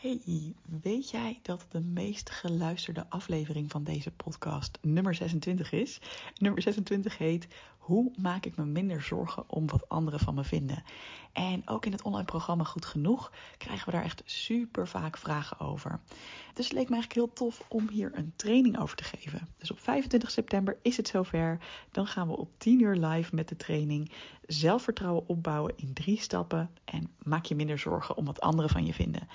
Hey, weet jij dat de meest geluisterde aflevering van deze podcast nummer 26 is? Nummer 26 heet Hoe maak ik me minder zorgen om wat anderen van me vinden? En ook in het online programma Goed Genoeg krijgen we daar echt super vaak vragen over. Dus het leek me eigenlijk heel tof om hier een training over te geven. Dus op 25 september is het zover. Dan gaan we op 10 uur live met de training Zelfvertrouwen opbouwen in drie stappen en maak je minder zorgen om wat anderen van je vinden.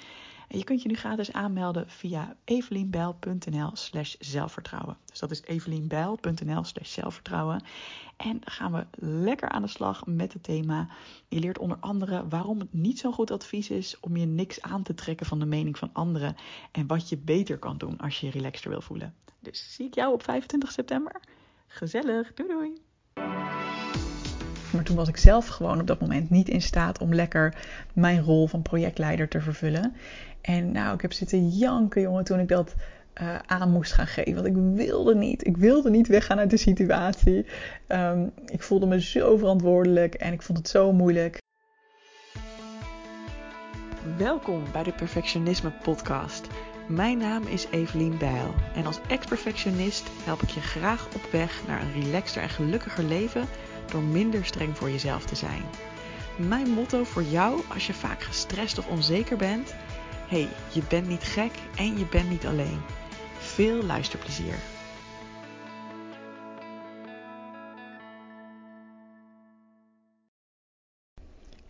En je kunt je nu gratis aanmelden via evelienbijl.nl slash zelfvertrouwen. Dus dat is evelienbijl.nl slash zelfvertrouwen. En gaan we lekker aan de slag met het thema. Je leert onder andere waarom het niet zo'n goed advies is om je niks aan te trekken van de mening van anderen. En wat je beter kan doen als je je relaxter wil voelen. Dus zie ik jou op 25 september. Gezellig, doei doei! Toen was ik zelf gewoon op dat moment niet in staat om lekker mijn rol van projectleider te vervullen. En nou, ik heb zitten janken, jongen, toen ik dat uh, aan moest gaan geven. Want ik wilde niet. Ik wilde niet weggaan uit de situatie. Um, ik voelde me zo verantwoordelijk en ik vond het zo moeilijk. Welkom bij de Perfectionisme Podcast. Mijn naam is Evelien Bijl en als ex-perfectionist help ik je graag op weg naar een relaxter en gelukkiger leven door minder streng voor jezelf te zijn. Mijn motto voor jou als je vaak gestrest of onzeker bent: hey, je bent niet gek en je bent niet alleen. Veel luisterplezier.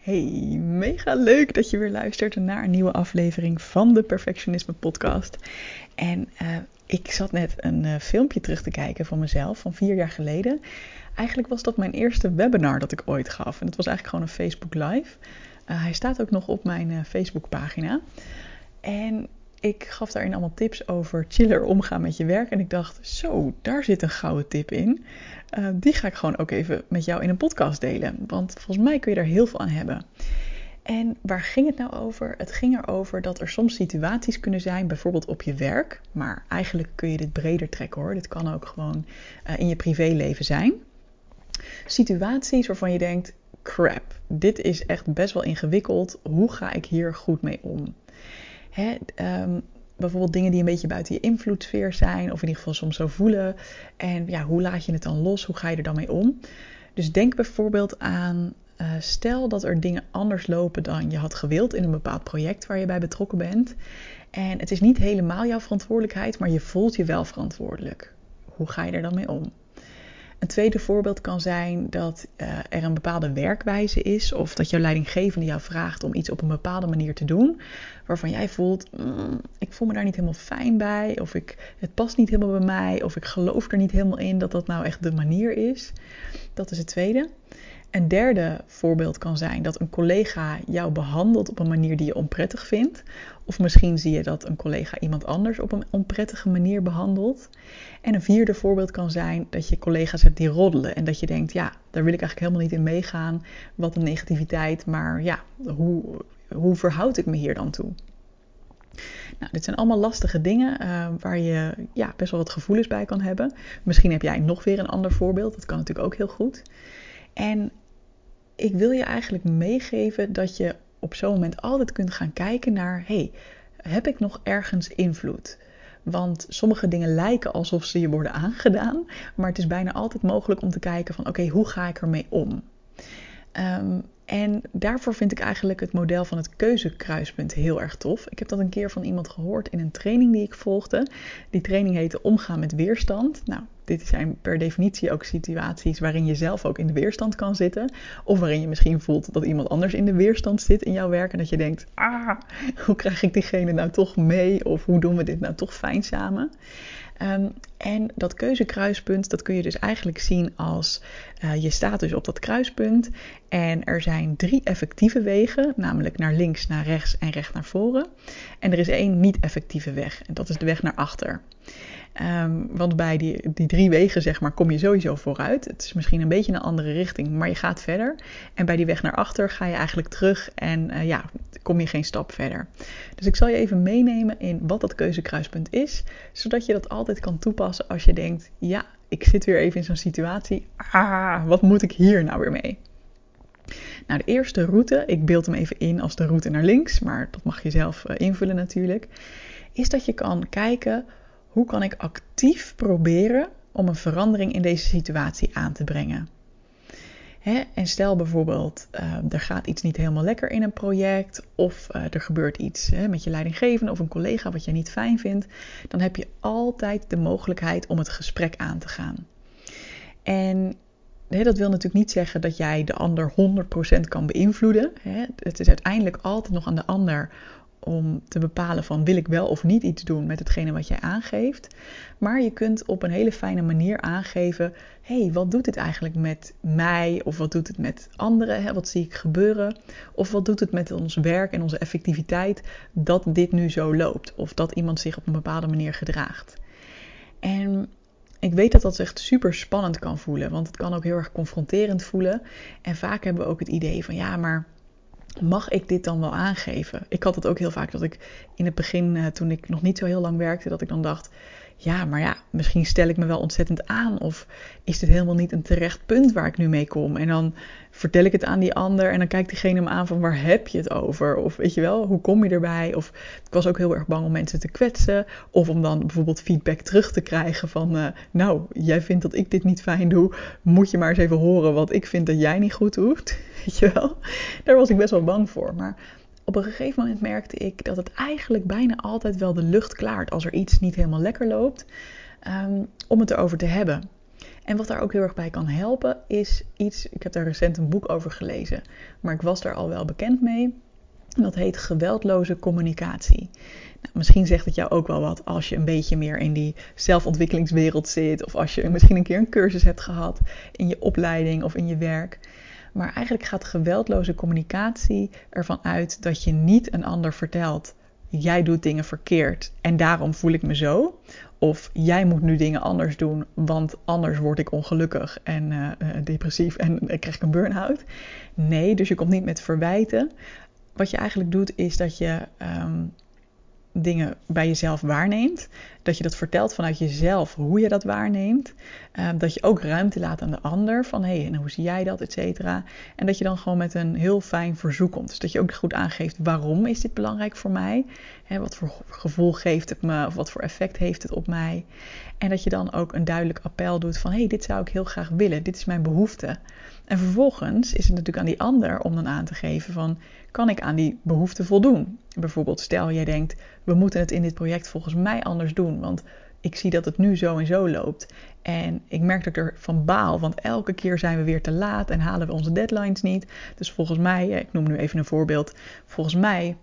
Hey, mega leuk dat je weer luistert naar een nieuwe aflevering van de Perfectionisme Podcast. En uh, ik zat net een uh, filmpje terug te kijken van mezelf van vier jaar geleden. Eigenlijk was dat mijn eerste webinar dat ik ooit gaf. En dat was eigenlijk gewoon een Facebook Live. Uh, hij staat ook nog op mijn Facebookpagina. En ik gaf daarin allemaal tips over chiller omgaan met je werk. En ik dacht, zo, daar zit een gouden tip in. Uh, die ga ik gewoon ook even met jou in een podcast delen. Want volgens mij kun je daar heel veel aan hebben. En waar ging het nou over? Het ging erover dat er soms situaties kunnen zijn, bijvoorbeeld op je werk. Maar eigenlijk kun je dit breder trekken hoor. Dit kan ook gewoon uh, in je privéleven zijn. Situaties waarvan je denkt: crap, dit is echt best wel ingewikkeld. Hoe ga ik hier goed mee om? Um, bijvoorbeeld dingen die een beetje buiten je invloedssfeer zijn, of in ieder geval soms zo voelen. En ja, hoe laat je het dan los? Hoe ga je er dan mee om? Dus denk bijvoorbeeld aan uh, stel dat er dingen anders lopen dan je had gewild in een bepaald project waar je bij betrokken bent. En het is niet helemaal jouw verantwoordelijkheid, maar je voelt je wel verantwoordelijk. Hoe ga je er dan mee om? Een tweede voorbeeld kan zijn dat uh, er een bepaalde werkwijze is, of dat jouw leidinggevende jou vraagt om iets op een bepaalde manier te doen, waarvan jij voelt, mm, ik voel me daar niet helemaal fijn bij, of ik, het past niet helemaal bij mij, of ik geloof er niet helemaal in dat dat nou echt de manier is. Dat is het tweede. Een derde voorbeeld kan zijn dat een collega jou behandelt op een manier die je onprettig vindt. Of misschien zie je dat een collega iemand anders op een onprettige manier behandelt. En een vierde voorbeeld kan zijn dat je collega's hebt die roddelen. En dat je denkt, ja, daar wil ik eigenlijk helemaal niet in meegaan. Wat een negativiteit, maar ja, hoe, hoe verhoud ik me hier dan toe? Nou, dit zijn allemaal lastige dingen uh, waar je ja, best wel wat gevoelens bij kan hebben. Misschien heb jij nog weer een ander voorbeeld, dat kan natuurlijk ook heel goed. En ik wil je eigenlijk meegeven dat je op zo'n moment altijd kunt gaan kijken naar: hey, heb ik nog ergens invloed? Want sommige dingen lijken alsof ze je worden aangedaan, maar het is bijna altijd mogelijk om te kijken van oké, hoe ga ik ermee om? Um, en daarvoor vind ik eigenlijk het model van het keuzekruispunt heel erg tof. Ik heb dat een keer van iemand gehoord in een training die ik volgde. Die training heette Omgaan met weerstand. Nou, dit zijn per definitie ook situaties waarin je zelf ook in de weerstand kan zitten. Of waarin je misschien voelt dat iemand anders in de weerstand zit in jouw werk. En dat je denkt, ah, hoe krijg ik diegene nou toch mee? Of hoe doen we dit nou toch fijn samen? Um, en dat keuzekruispunt, dat kun je dus eigenlijk zien als uh, je staat dus op dat kruispunt en er zijn drie effectieve wegen, namelijk naar links, naar rechts en recht naar voren. En er is één niet effectieve weg en dat is de weg naar achter. Um, want bij die, die drie wegen, zeg maar, kom je sowieso vooruit. Het is misschien een beetje een andere richting, maar je gaat verder. En bij die weg naar achter ga je eigenlijk terug en uh, ja, kom je geen stap verder. Dus ik zal je even meenemen in wat dat keuzekruispunt is, zodat je dat altijd kan toepassen als je denkt: ja, ik zit weer even in zo'n situatie. Ah, wat moet ik hier nou weer mee? Nou, de eerste route, ik beeld hem even in als de route naar links, maar dat mag je zelf eh, invullen natuurlijk, is dat je kan kijken hoe kan ik actief proberen om een verandering in deze situatie aan te brengen. En stel bijvoorbeeld, uh, er gaat iets niet helemaal lekker in een project, of uh, er gebeurt iets met je leidinggevende of een collega wat je niet fijn vindt, dan heb je altijd de mogelijkheid om het gesprek aan te gaan. En dat wil natuurlijk niet zeggen dat jij de ander 100% kan beïnvloeden. Het is uiteindelijk altijd nog aan de ander om te bepalen van wil ik wel of niet iets doen met hetgene wat jij aangeeft. Maar je kunt op een hele fijne manier aangeven, hé, hey, wat doet dit eigenlijk met mij? Of wat doet het met anderen? Hè? Wat zie ik gebeuren? Of wat doet het met ons werk en onze effectiviteit dat dit nu zo loopt? Of dat iemand zich op een bepaalde manier gedraagt? En ik weet dat dat echt super spannend kan voelen, want het kan ook heel erg confronterend voelen. En vaak hebben we ook het idee van ja, maar mag ik dit dan wel aangeven? Ik had het ook heel vaak dat ik in het begin, eh, toen ik nog niet zo heel lang werkte, dat ik dan dacht: ja, maar ja, misschien stel ik me wel ontzettend aan. Of is dit helemaal niet een terecht punt waar ik nu mee kom? En dan vertel ik het aan die ander en dan kijkt diegene me aan van waar heb je het over? Of weet je wel, hoe kom je erbij? Of ik was ook heel erg bang om mensen te kwetsen. Of om dan bijvoorbeeld feedback terug te krijgen van, uh, nou, jij vindt dat ik dit niet fijn doe. Moet je maar eens even horen wat ik vind dat jij niet goed doet. Weet je wel? Daar was ik best wel bang voor. Maar op een gegeven moment merkte ik dat het eigenlijk bijna altijd wel de lucht klaart als er iets niet helemaal lekker loopt, um, om het erover te hebben. En wat daar ook heel erg bij kan helpen, is iets. Ik heb daar recent een boek over gelezen, maar ik was daar al wel bekend mee. Dat heet geweldloze communicatie. Nou, misschien zegt het jou ook wel wat als je een beetje meer in die zelfontwikkelingswereld zit. Of als je misschien een keer een cursus hebt gehad in je opleiding of in je werk. Maar eigenlijk gaat geweldloze communicatie ervan uit dat je niet een ander vertelt. Jij doet dingen verkeerd en daarom voel ik me zo. Of jij moet nu dingen anders doen, want anders word ik ongelukkig en uh, depressief en uh, krijg ik een burn-out. Nee, dus je komt niet met verwijten. Wat je eigenlijk doet is dat je um, dingen bij jezelf waarneemt. Dat je dat vertelt vanuit jezelf, hoe je dat waarneemt. Uh, dat je ook ruimte laat aan de ander van hé, hey, en hoe zie jij dat, et cetera. En dat je dan gewoon met een heel fijn verzoek komt. Dus dat je ook goed aangeeft waarom is dit belangrijk voor mij. Hè, wat voor gevoel geeft het me of wat voor effect heeft het op mij. En dat je dan ook een duidelijk appel doet van hé, hey, dit zou ik heel graag willen. Dit is mijn behoefte. En vervolgens is het natuurlijk aan die ander om dan aan te geven van kan ik aan die behoefte voldoen? Bijvoorbeeld stel jij denkt we moeten het in dit project volgens mij anders doen, want ik zie dat het nu zo en zo loopt. En ik merk dat ik er van baal, want elke keer zijn we weer te laat en halen we onze deadlines niet. Dus volgens mij, ik noem nu even een voorbeeld, volgens mij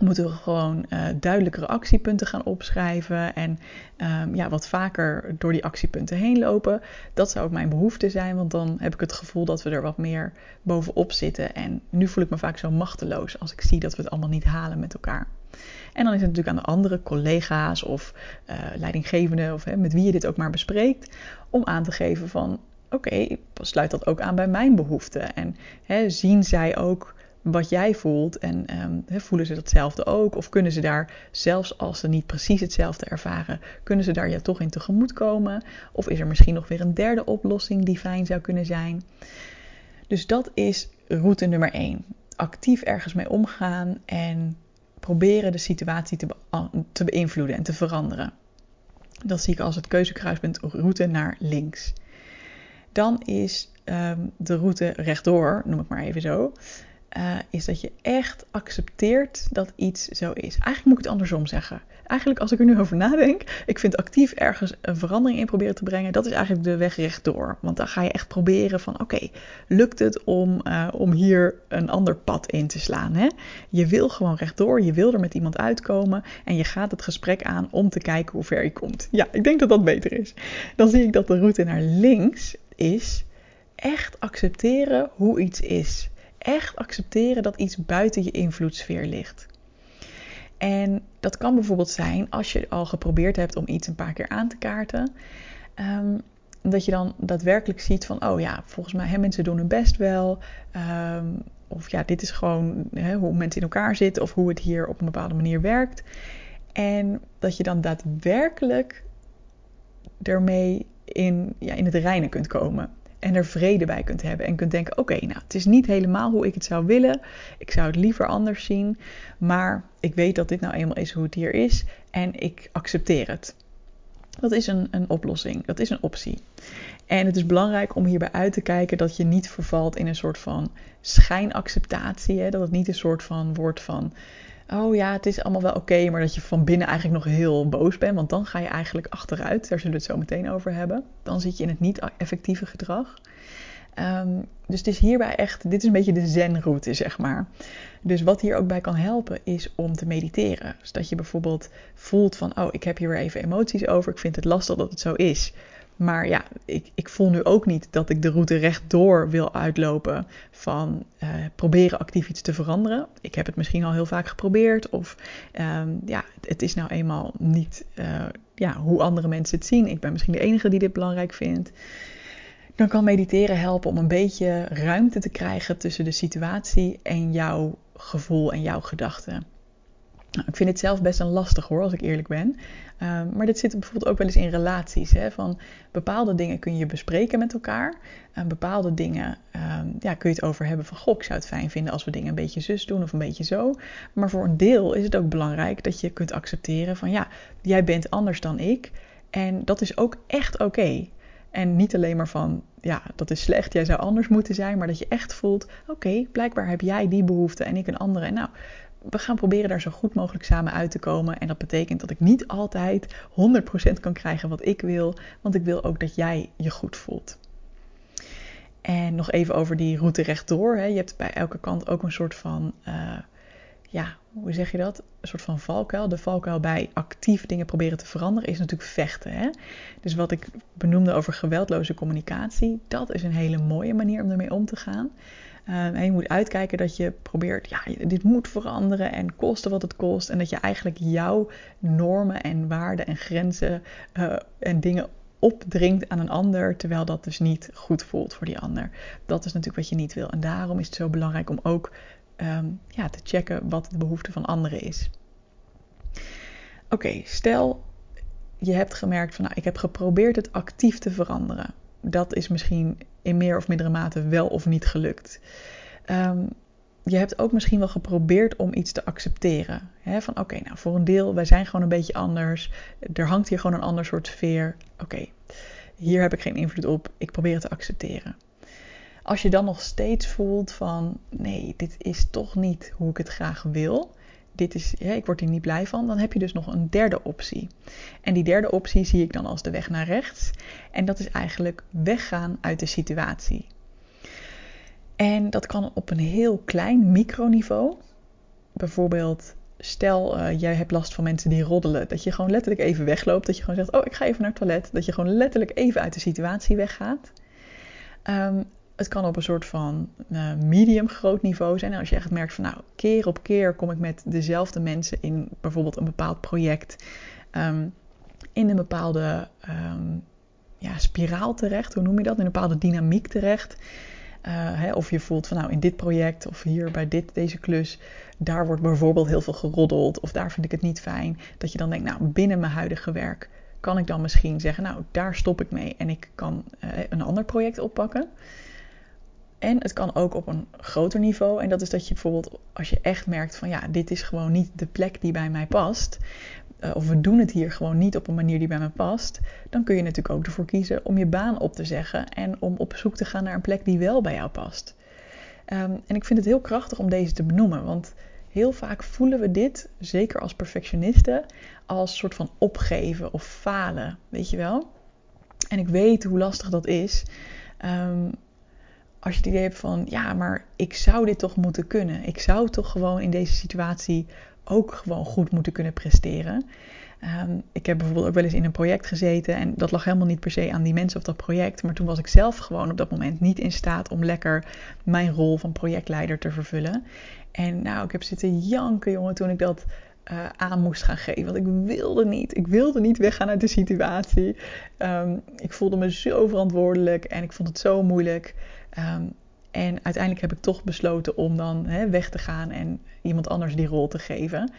moeten we gewoon uh, duidelijkere actiepunten gaan opschrijven en um, ja, wat vaker door die actiepunten heen lopen. Dat zou ook mijn behoefte zijn, want dan heb ik het gevoel dat we er wat meer bovenop zitten. En nu voel ik me vaak zo machteloos als ik zie dat we het allemaal niet halen met elkaar. En dan is het natuurlijk aan de andere collega's of uh, leidinggevenden of hè, met wie je dit ook maar bespreekt, om aan te geven van oké, sluit dat ook aan bij mijn behoeften. En hè, zien zij ook wat jij voelt en um, voelen ze datzelfde ook? Of kunnen ze daar, zelfs als ze niet precies hetzelfde ervaren, kunnen ze daar ja toch in tegemoet komen? Of is er misschien nog weer een derde oplossing die fijn zou kunnen zijn? Dus dat is route nummer 1. Actief ergens mee omgaan en proberen de situatie te, te beïnvloeden en te veranderen. Dat zie ik als het keuzekruispunt route naar links. Dan is um, de route rechtdoor, noem ik maar even zo uh, is dat je echt accepteert dat iets zo is. Eigenlijk moet ik het andersom zeggen. Eigenlijk, als ik er nu over nadenk, ik vind actief ergens een verandering in proberen te brengen, dat is eigenlijk de weg rechtdoor. Want dan ga je echt proberen van, oké, lukt het om, uh, om hier een ander pad in te slaan? Hè? Je wil gewoon rechtdoor, je wil er met iemand uitkomen en je gaat het gesprek aan om te kijken hoe ver je komt. Ja, ik denk dat dat beter is. Dan zie ik dat de route naar links is echt accepteren hoe iets is echt accepteren dat iets buiten je invloedssfeer ligt. En dat kan bijvoorbeeld zijn als je al geprobeerd hebt om iets een paar keer aan te kaarten. Um, dat je dan daadwerkelijk ziet van, oh ja, volgens mij, hè, mensen doen hun best wel. Um, of ja, dit is gewoon hè, hoe mensen in elkaar zitten of hoe het hier op een bepaalde manier werkt. En dat je dan daadwerkelijk ermee in, ja, in het reinen kunt komen. En er vrede bij kunt hebben. En kunt denken: oké, nou, het is niet helemaal hoe ik het zou willen. Ik zou het liever anders zien. Maar ik weet dat dit nou eenmaal is hoe het hier is. En ik accepteer het. Dat is een, een oplossing. Dat is een optie. En het is belangrijk om hierbij uit te kijken dat je niet vervalt in een soort van schijnacceptatie. Hè? Dat het niet een soort van wordt van. Oh ja, het is allemaal wel oké, maar dat je van binnen eigenlijk nog heel boos bent. Want dan ga je eigenlijk achteruit. Daar zullen we het zo meteen over hebben. Dan zit je in het niet-effectieve gedrag. Ehm, dus het is hierbij echt, dit is een beetje de zen-route, zeg maar. Dus wat hier ook bij kan helpen, is om te mediteren. Dus dat je bijvoorbeeld voelt van, oh, ik heb hier weer even emoties over. Ik vind het lastig dat het zo is. Maar ja, ik, ik voel nu ook niet dat ik de route rechtdoor wil uitlopen van uh, proberen actief iets te veranderen. Ik heb het misschien al heel vaak geprobeerd of um, ja, het is nou eenmaal niet uh, ja, hoe andere mensen het zien. Ik ben misschien de enige die dit belangrijk vindt. Dan kan mediteren helpen om een beetje ruimte te krijgen tussen de situatie en jouw gevoel en jouw gedachten. Nou, ik vind het zelf best een lastig hoor, als ik eerlijk ben. Um, maar dit zit bijvoorbeeld ook wel eens in relaties. Hè, van bepaalde dingen kun je bespreken met elkaar. En bepaalde dingen um, ja, kun je het over hebben van... Goh, ik zou het fijn vinden als we dingen een beetje zus doen of een beetje zo. Maar voor een deel is het ook belangrijk dat je kunt accepteren van... Ja, jij bent anders dan ik. En dat is ook echt oké. En niet alleen maar van, ja, dat is slecht, jij zou anders moeten zijn, maar dat je echt voelt, oké, blijkbaar heb jij die behoefte en ik een andere. En nou, we gaan proberen daar zo goed mogelijk samen uit te komen. En dat betekent dat ik niet altijd 100% kan krijgen wat ik wil, want ik wil ook dat jij je goed voelt. En nog even over die route rechtdoor. Hè. Je hebt bij elke kant ook een soort van, uh, ja, hoe zeg je dat? Een soort van valkuil. De valkuil bij actief dingen proberen te veranderen is natuurlijk vechten. Hè? Dus wat ik benoemde over geweldloze communicatie, dat is een hele mooie manier om ermee om te gaan. Um, en je moet uitkijken dat je probeert, ja, dit moet veranderen en kosten wat het kost. En dat je eigenlijk jouw normen en waarden en grenzen uh, en dingen opdringt aan een ander, terwijl dat dus niet goed voelt voor die ander. Dat is natuurlijk wat je niet wil. En daarom is het zo belangrijk om ook um, ja, te checken wat de behoefte van anderen is. Oké, stel je hebt gemerkt van nou, ik heb geprobeerd het actief te veranderen. Dat is misschien in meer of mindere mate wel of niet gelukt. Um, je hebt ook misschien wel geprobeerd om iets te accepteren. Van oké, nou voor een deel, wij zijn gewoon een beetje anders. Er hangt hier gewoon een ander soort sfeer. Oké, hier heb ik geen invloed op. Ik probeer het te accepteren. Als je dan nog steeds voelt van nee, dit is toch niet hoe ik het graag wil. Dit is, ik word hier niet blij van. Dan heb je dus nog een derde optie. En die derde optie zie ik dan als de weg naar rechts. En dat is eigenlijk weggaan uit de situatie. En dat kan op een heel klein microniveau. Bijvoorbeeld, stel uh, jij hebt last van mensen die roddelen. Dat je gewoon letterlijk even wegloopt. Dat je gewoon zegt, oh ik ga even naar het toilet. Dat je gewoon letterlijk even uit de situatie weggaat. Um, het kan op een soort van uh, medium groot niveau zijn. En als je echt merkt van nou, keer op keer kom ik met dezelfde mensen in bijvoorbeeld een bepaald project. Um, in een bepaalde um, ja, spiraal terecht. Hoe noem je dat? In een bepaalde dynamiek terecht. Uh, hè, of je voelt van nou in dit project of hier bij dit, deze klus, daar wordt bijvoorbeeld heel veel geroddeld of daar vind ik het niet fijn. Dat je dan denkt, nou binnen mijn huidige werk kan ik dan misschien zeggen, nou daar stop ik mee en ik kan uh, een ander project oppakken. En het kan ook op een groter niveau. En dat is dat je bijvoorbeeld, als je echt merkt van ja, dit is gewoon niet de plek die bij mij past. Uh, of we doen het hier gewoon niet op een manier die bij mij past. Dan kun je natuurlijk ook ervoor kiezen om je baan op te zeggen. En om op zoek te gaan naar een plek die wel bij jou past. Um, en ik vind het heel krachtig om deze te benoemen. Want heel vaak voelen we dit, zeker als perfectionisten, als soort van opgeven of falen. Weet je wel? En ik weet hoe lastig dat is. Um, als je het idee hebt van, ja, maar ik zou dit toch moeten kunnen. Ik zou toch gewoon in deze situatie ook gewoon goed moeten kunnen presteren. Um, ik heb bijvoorbeeld ook wel eens in een project gezeten en dat lag helemaal niet per se aan die mensen of dat project. Maar toen was ik zelf gewoon op dat moment niet in staat om lekker mijn rol van projectleider te vervullen. En nou, ik heb zitten janken, jongen, toen ik dat uh, aan moest gaan geven. Want ik wilde niet. Ik wilde niet weggaan uit de situatie. Um, ik voelde me zo verantwoordelijk en ik vond het zo moeilijk. Um, en uiteindelijk heb ik toch besloten om dan hè, weg te gaan en iemand anders die rol te geven.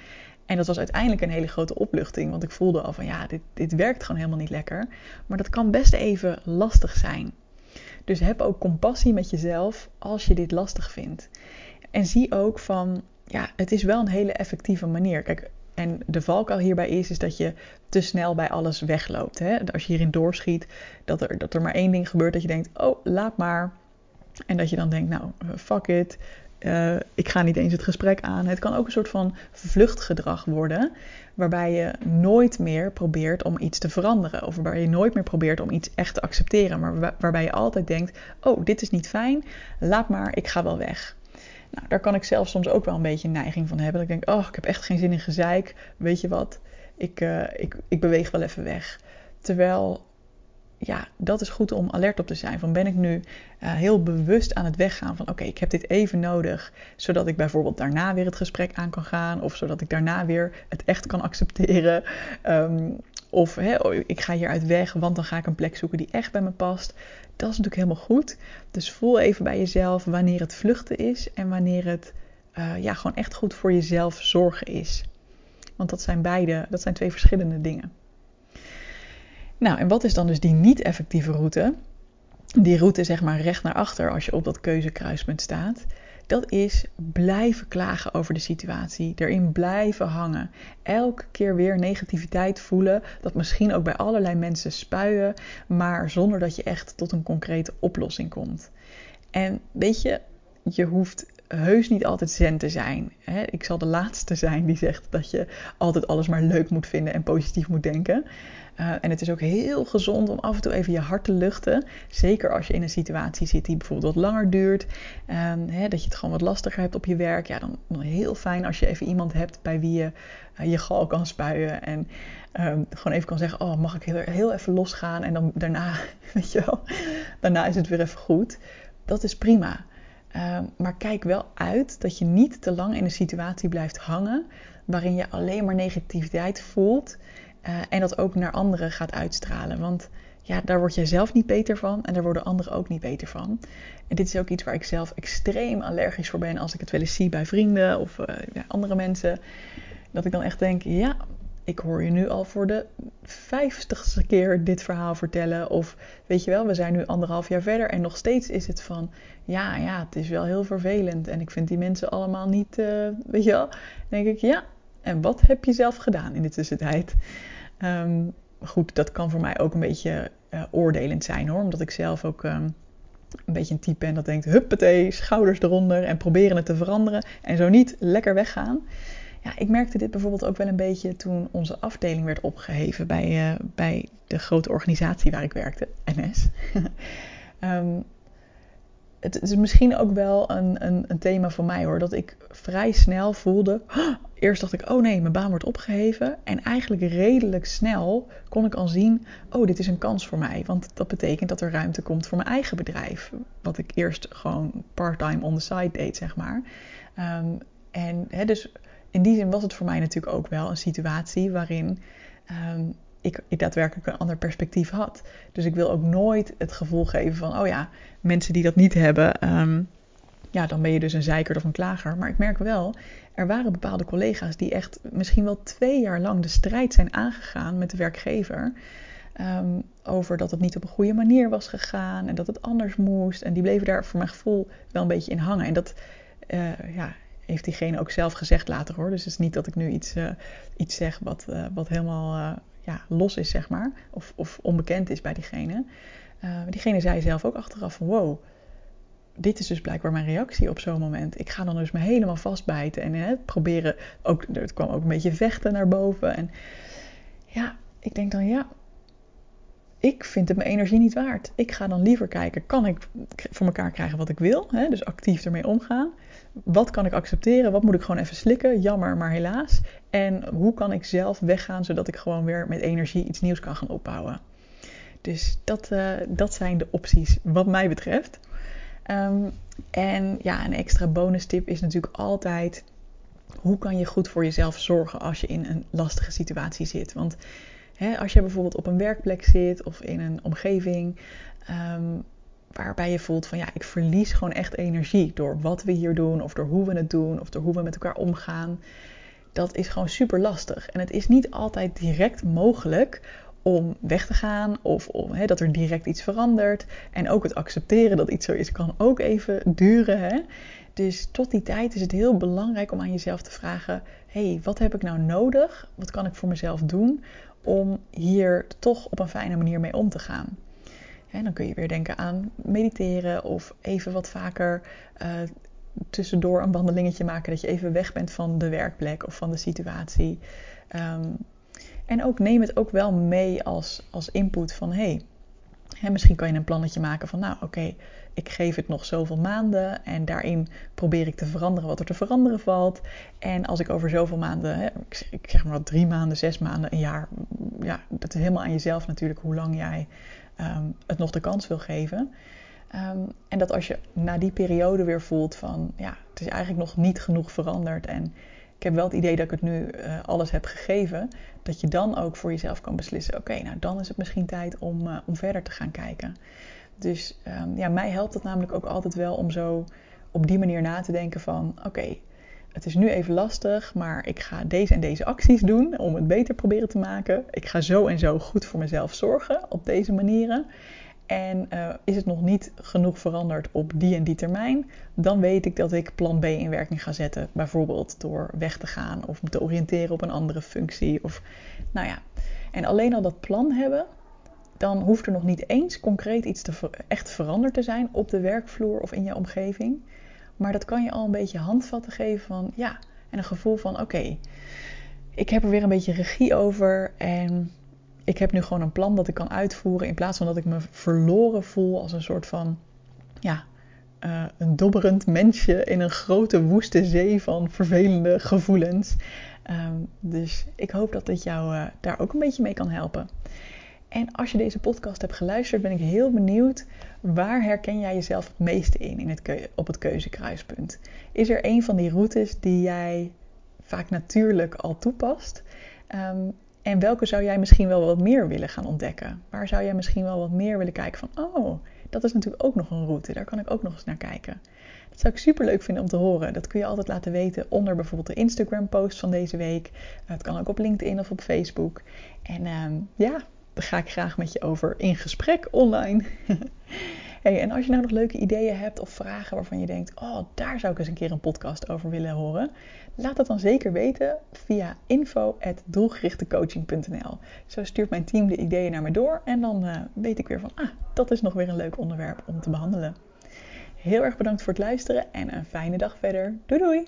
En dat was uiteindelijk een hele grote opluchting, want ik voelde al van ja, dit, dit werkt gewoon helemaal niet lekker. Maar dat kan best even lastig zijn. Dus heb ook compassie met jezelf als je dit lastig vindt. En zie ook van, ja, het is wel een hele effectieve manier. Kijk, en de valkuil hierbij is, is dat je te snel bij alles wegloopt. Hè? Als je hierin doorschiet, dat er, dat er maar één ding gebeurt, dat je denkt, oh, laat maar. En dat je dan denkt, nou, fuck it, uh, ik ga niet eens het gesprek aan. Het kan ook een soort van vluchtgedrag worden, waarbij je nooit meer probeert om iets te veranderen. Of waarbij je nooit meer probeert om iets echt te accepteren, maar waarbij je altijd denkt, oh, dit is niet fijn, laat maar, ik ga wel weg. Nou, daar kan ik zelf soms ook wel een beetje een neiging van hebben. Dat ik denk, oh, ik heb echt geen zin in gezeik. Weet je wat, ik, uh, ik, ik beweeg wel even weg. Terwijl ja, dat is goed om alert op te zijn. Van ben ik nu uh, heel bewust aan het weggaan van oké, ik heb dit even nodig, zodat ik bijvoorbeeld daarna weer het gesprek aan kan gaan, of zodat ik daarna weer het echt kan accepteren. Um, of oh, ik ga hieruit weg, want dan ga ik een plek zoeken die echt bij me past. Dat is natuurlijk helemaal goed. Dus voel even bij jezelf wanneer het vluchten is en wanneer het uh, ja, gewoon echt goed voor jezelf zorgen is. Want dat zijn beide, dat zijn twee verschillende dingen. Nou, en wat is dan dus die niet-effectieve route? Die route zeg maar recht naar achter als je op dat keuzekruispunt staat. Dat is blijven klagen over de situatie. Erin blijven hangen. Elke keer weer negativiteit voelen. Dat misschien ook bij allerlei mensen spuien. Maar zonder dat je echt tot een concrete oplossing komt. En weet je, je hoeft heus niet altijd zen te zijn. Ik zal de laatste zijn die zegt dat je altijd alles maar leuk moet vinden en positief moet denken. Uh, en het is ook heel gezond om af en toe even je hart te luchten. Zeker als je in een situatie zit die bijvoorbeeld wat langer duurt. Hè, dat je het gewoon wat lastiger hebt op je werk. Ja, dan, heel fijn als je even iemand hebt bij wie je uh, je gal kan spuien. En um, gewoon even kan zeggen, oh mag ik heel, heel even losgaan. En dan daarna, weet je wel, daarna is het weer even goed. Dat is prima. Um, maar kijk wel uit dat je niet te lang in een situatie blijft hangen waarin je alleen maar negativiteit voelt uh, en dat ook naar anderen gaat uitstralen. Want ja, daar word jij zelf niet beter van en daar worden anderen ook niet beter van. En dit is ook iets waar ik zelf extreem allergisch voor ben als ik het wel eens zie bij vrienden of uh, ja, andere mensen. Dat ik dan echt denk, ja, ik hoor je nu al voor de vijftigste keer dit verhaal vertellen. Of weet je wel, we zijn nu anderhalf jaar verder en nog steeds is het van, ja, ja, het is wel heel vervelend. En ik vind die mensen allemaal niet, uh, weet je wel. Denk ik, ja, en wat heb je zelf gedaan in de tussentijd? Um, goed, dat kan voor mij ook een beetje uh, oordelend zijn hoor. Omdat ik zelf ook um, een beetje een type ben dat denkt... huppatee, schouders eronder en proberen het te veranderen. En zo niet, lekker weggaan. Ja, ik merkte dit bijvoorbeeld ook wel een beetje toen onze afdeling werd opgeheven... bij, uh, bij de grote organisatie waar ik werkte, NS. um, ehm, het is misschien ook wel een, een, een, thema voor mij hoor. Dat ik vrij snel voelde. eerst dacht ik, oh nee, mijn baan wordt opgeheven. En eigenlijk redelijk snel kon ik al zien, oh, dit is een kans voor mij. Want dat betekent dat er ruimte komt voor mijn eigen bedrijf. Wat ik eerst gewoon part-time on the side deed, zeg maar. Um, en dus in die zin was het voor mij natuurlijk ook wel een situatie waarin um, ik, ik daadwerkelijk een ander perspectief had. Dus ik wil ook nooit het gevoel geven van, oh ja, mensen die dat niet hebben, um, ja, dan ben je dus een zeiker of een klager. Maar ik merk wel, er waren bepaalde collega's die echt misschien wel twee jaar lang de strijd zijn aangegaan met de werkgever. Um, over dat het niet op een goede manier was gegaan en dat het anders moest. En die bleven daar voor mijn gevoel wel een beetje in hangen. En dat uh, ja, heeft diegene ook zelf gezegd later hoor. Dus het is niet dat ik nu iets, uh, iets zeg wat, uh, wat helemaal ja, los is, zeg maar. Of, of onbekend is bij diegene. diegene zei zelf ook achteraf van wow dit is dus blijkbaar mijn reactie op zo'n moment. Ik ga dan dus me helemaal vastbijten en hè, proberen. Ook, er kwam ook een beetje vechten naar boven. En ja, ik denk dan ja. Ik vind het mijn energie niet waard. Ik ga dan liever kijken, kan ik voor elkaar krijgen wat ik wil? Hè? Dus actief ermee omgaan. Wat kan ik accepteren? Wat moet ik gewoon even slikken? Jammer, maar helaas. En hoe kan ik zelf weggaan zodat ik gewoon weer met energie iets nieuws kan gaan opbouwen? Dus dat, uh, dat zijn de opties wat mij betreft. Um, en ja, een extra bonus tip is natuurlijk altijd: hoe kan je goed voor jezelf zorgen als je in een lastige situatie zit? Want als je bijvoorbeeld op een werkplek zit of in een omgeving um, waarbij je voelt van ja, ik verlies gewoon echt energie door wat we hier doen, of door hoe we het doen, of door hoe we met elkaar omgaan. Dat is gewoon super lastig. En het is niet altijd direct mogelijk om weg te gaan of om, dat er direct iets verandert. En ook het accepteren dat iets zo is, kan ook even duren. Dus tot die tijd is het heel belangrijk om aan jezelf te vragen: hey, wat heb ik nou nodig? Wat kan ik voor mezelf doen om hier toch op een fijne manier mee om te gaan? Dan kun je weer denken aan mediteren of even wat vaker uh, tussendoor een wandelingetje maken. Dat je even weg bent van de werkplek of van de situatie. Um, en ook neem het ook wel mee als, als input van hey, misschien kan je een plannetje maken van nou oké, ik geef het nog zoveel maanden en daarin probeer ik te veranderen wat er te veranderen valt. En als ik over zoveel maanden, hè, ik zeg maar wat drie maanden, zes maanden, een jaar, ja, dat is helemaal aan jezelf natuurlijk hoe lang jij um, het nog de kans wil geven. Um, en dat als je na die periode weer voelt van ja, het is eigenlijk nog niet genoeg veranderd en ik heb wel het idee dat ik het nu uh, alles heb gegeven, dat je dan ook voor jezelf kan beslissen: oké, nou dan is het misschien tijd om, uh, om verder te gaan kijken. Dus um, ja, mij helpt het namelijk ook altijd wel om zo op die manier na te denken van oké, het is nu even lastig, maar ik ga deze en deze acties doen om het beter proberen te maken. Ik ga zo en zo goed voor mezelf zorgen op deze manieren. En uh, is het nog niet genoeg veranderd op die en die termijn, dan weet ik dat ik plan B in werking ga zetten. Bijvoorbeeld door weg te gaan of te oriënteren op een andere functie. Of, nou ja. En alleen al dat plan hebben, dan hoeft er nog niet eens concreet iets te echt veranderd te zijn op de werkvloer of in je omgeving. Maar dat kan je al een beetje handvatten geven van ja, en een gevoel van oké, ik heb er weer een beetje regie over en ik heb nu gewoon een plan dat ik kan uitvoeren in plaats van dat ik me verloren voel als een soort van ja, uh, een dobberend mensje in een grote woeste zee van vervelende gevoelens. Um, dus ik hoop dat dit jou uh, daar ook een beetje mee kan helpen. En als je deze podcast hebt geluisterd, ben ik heel benieuwd waar herken jij jezelf het meeste in, in het op het keuzekruispunt? Is er een van die routes die jij vaak natuurlijk al toepast? Um, en welke zou jij misschien wel wat meer willen gaan ontdekken? Waar zou jij misschien wel wat meer willen kijken van, oh, dat is natuurlijk ook nog een route, daar kan ik ook nog eens naar kijken. Dat zou ik super leuk vinden om te horen. Dat kun je altijd laten weten onder bijvoorbeeld de Instagram post van deze week. Het kan ook op LinkedIn of op Facebook. En uh, ja, ga ik graag met je over in gesprek online. Hey, en als je nou nog leuke ideeën hebt of vragen waarvan je denkt: Oh, daar zou ik eens een keer een podcast over willen horen, laat dat dan zeker weten via info.doelgerichtecoaching.nl. Zo stuurt mijn team de ideeën naar me door en dan uh, weet ik weer van: Ah, dat is nog weer een leuk onderwerp om te behandelen. Heel erg bedankt voor het luisteren en een fijne dag verder. Doei doei!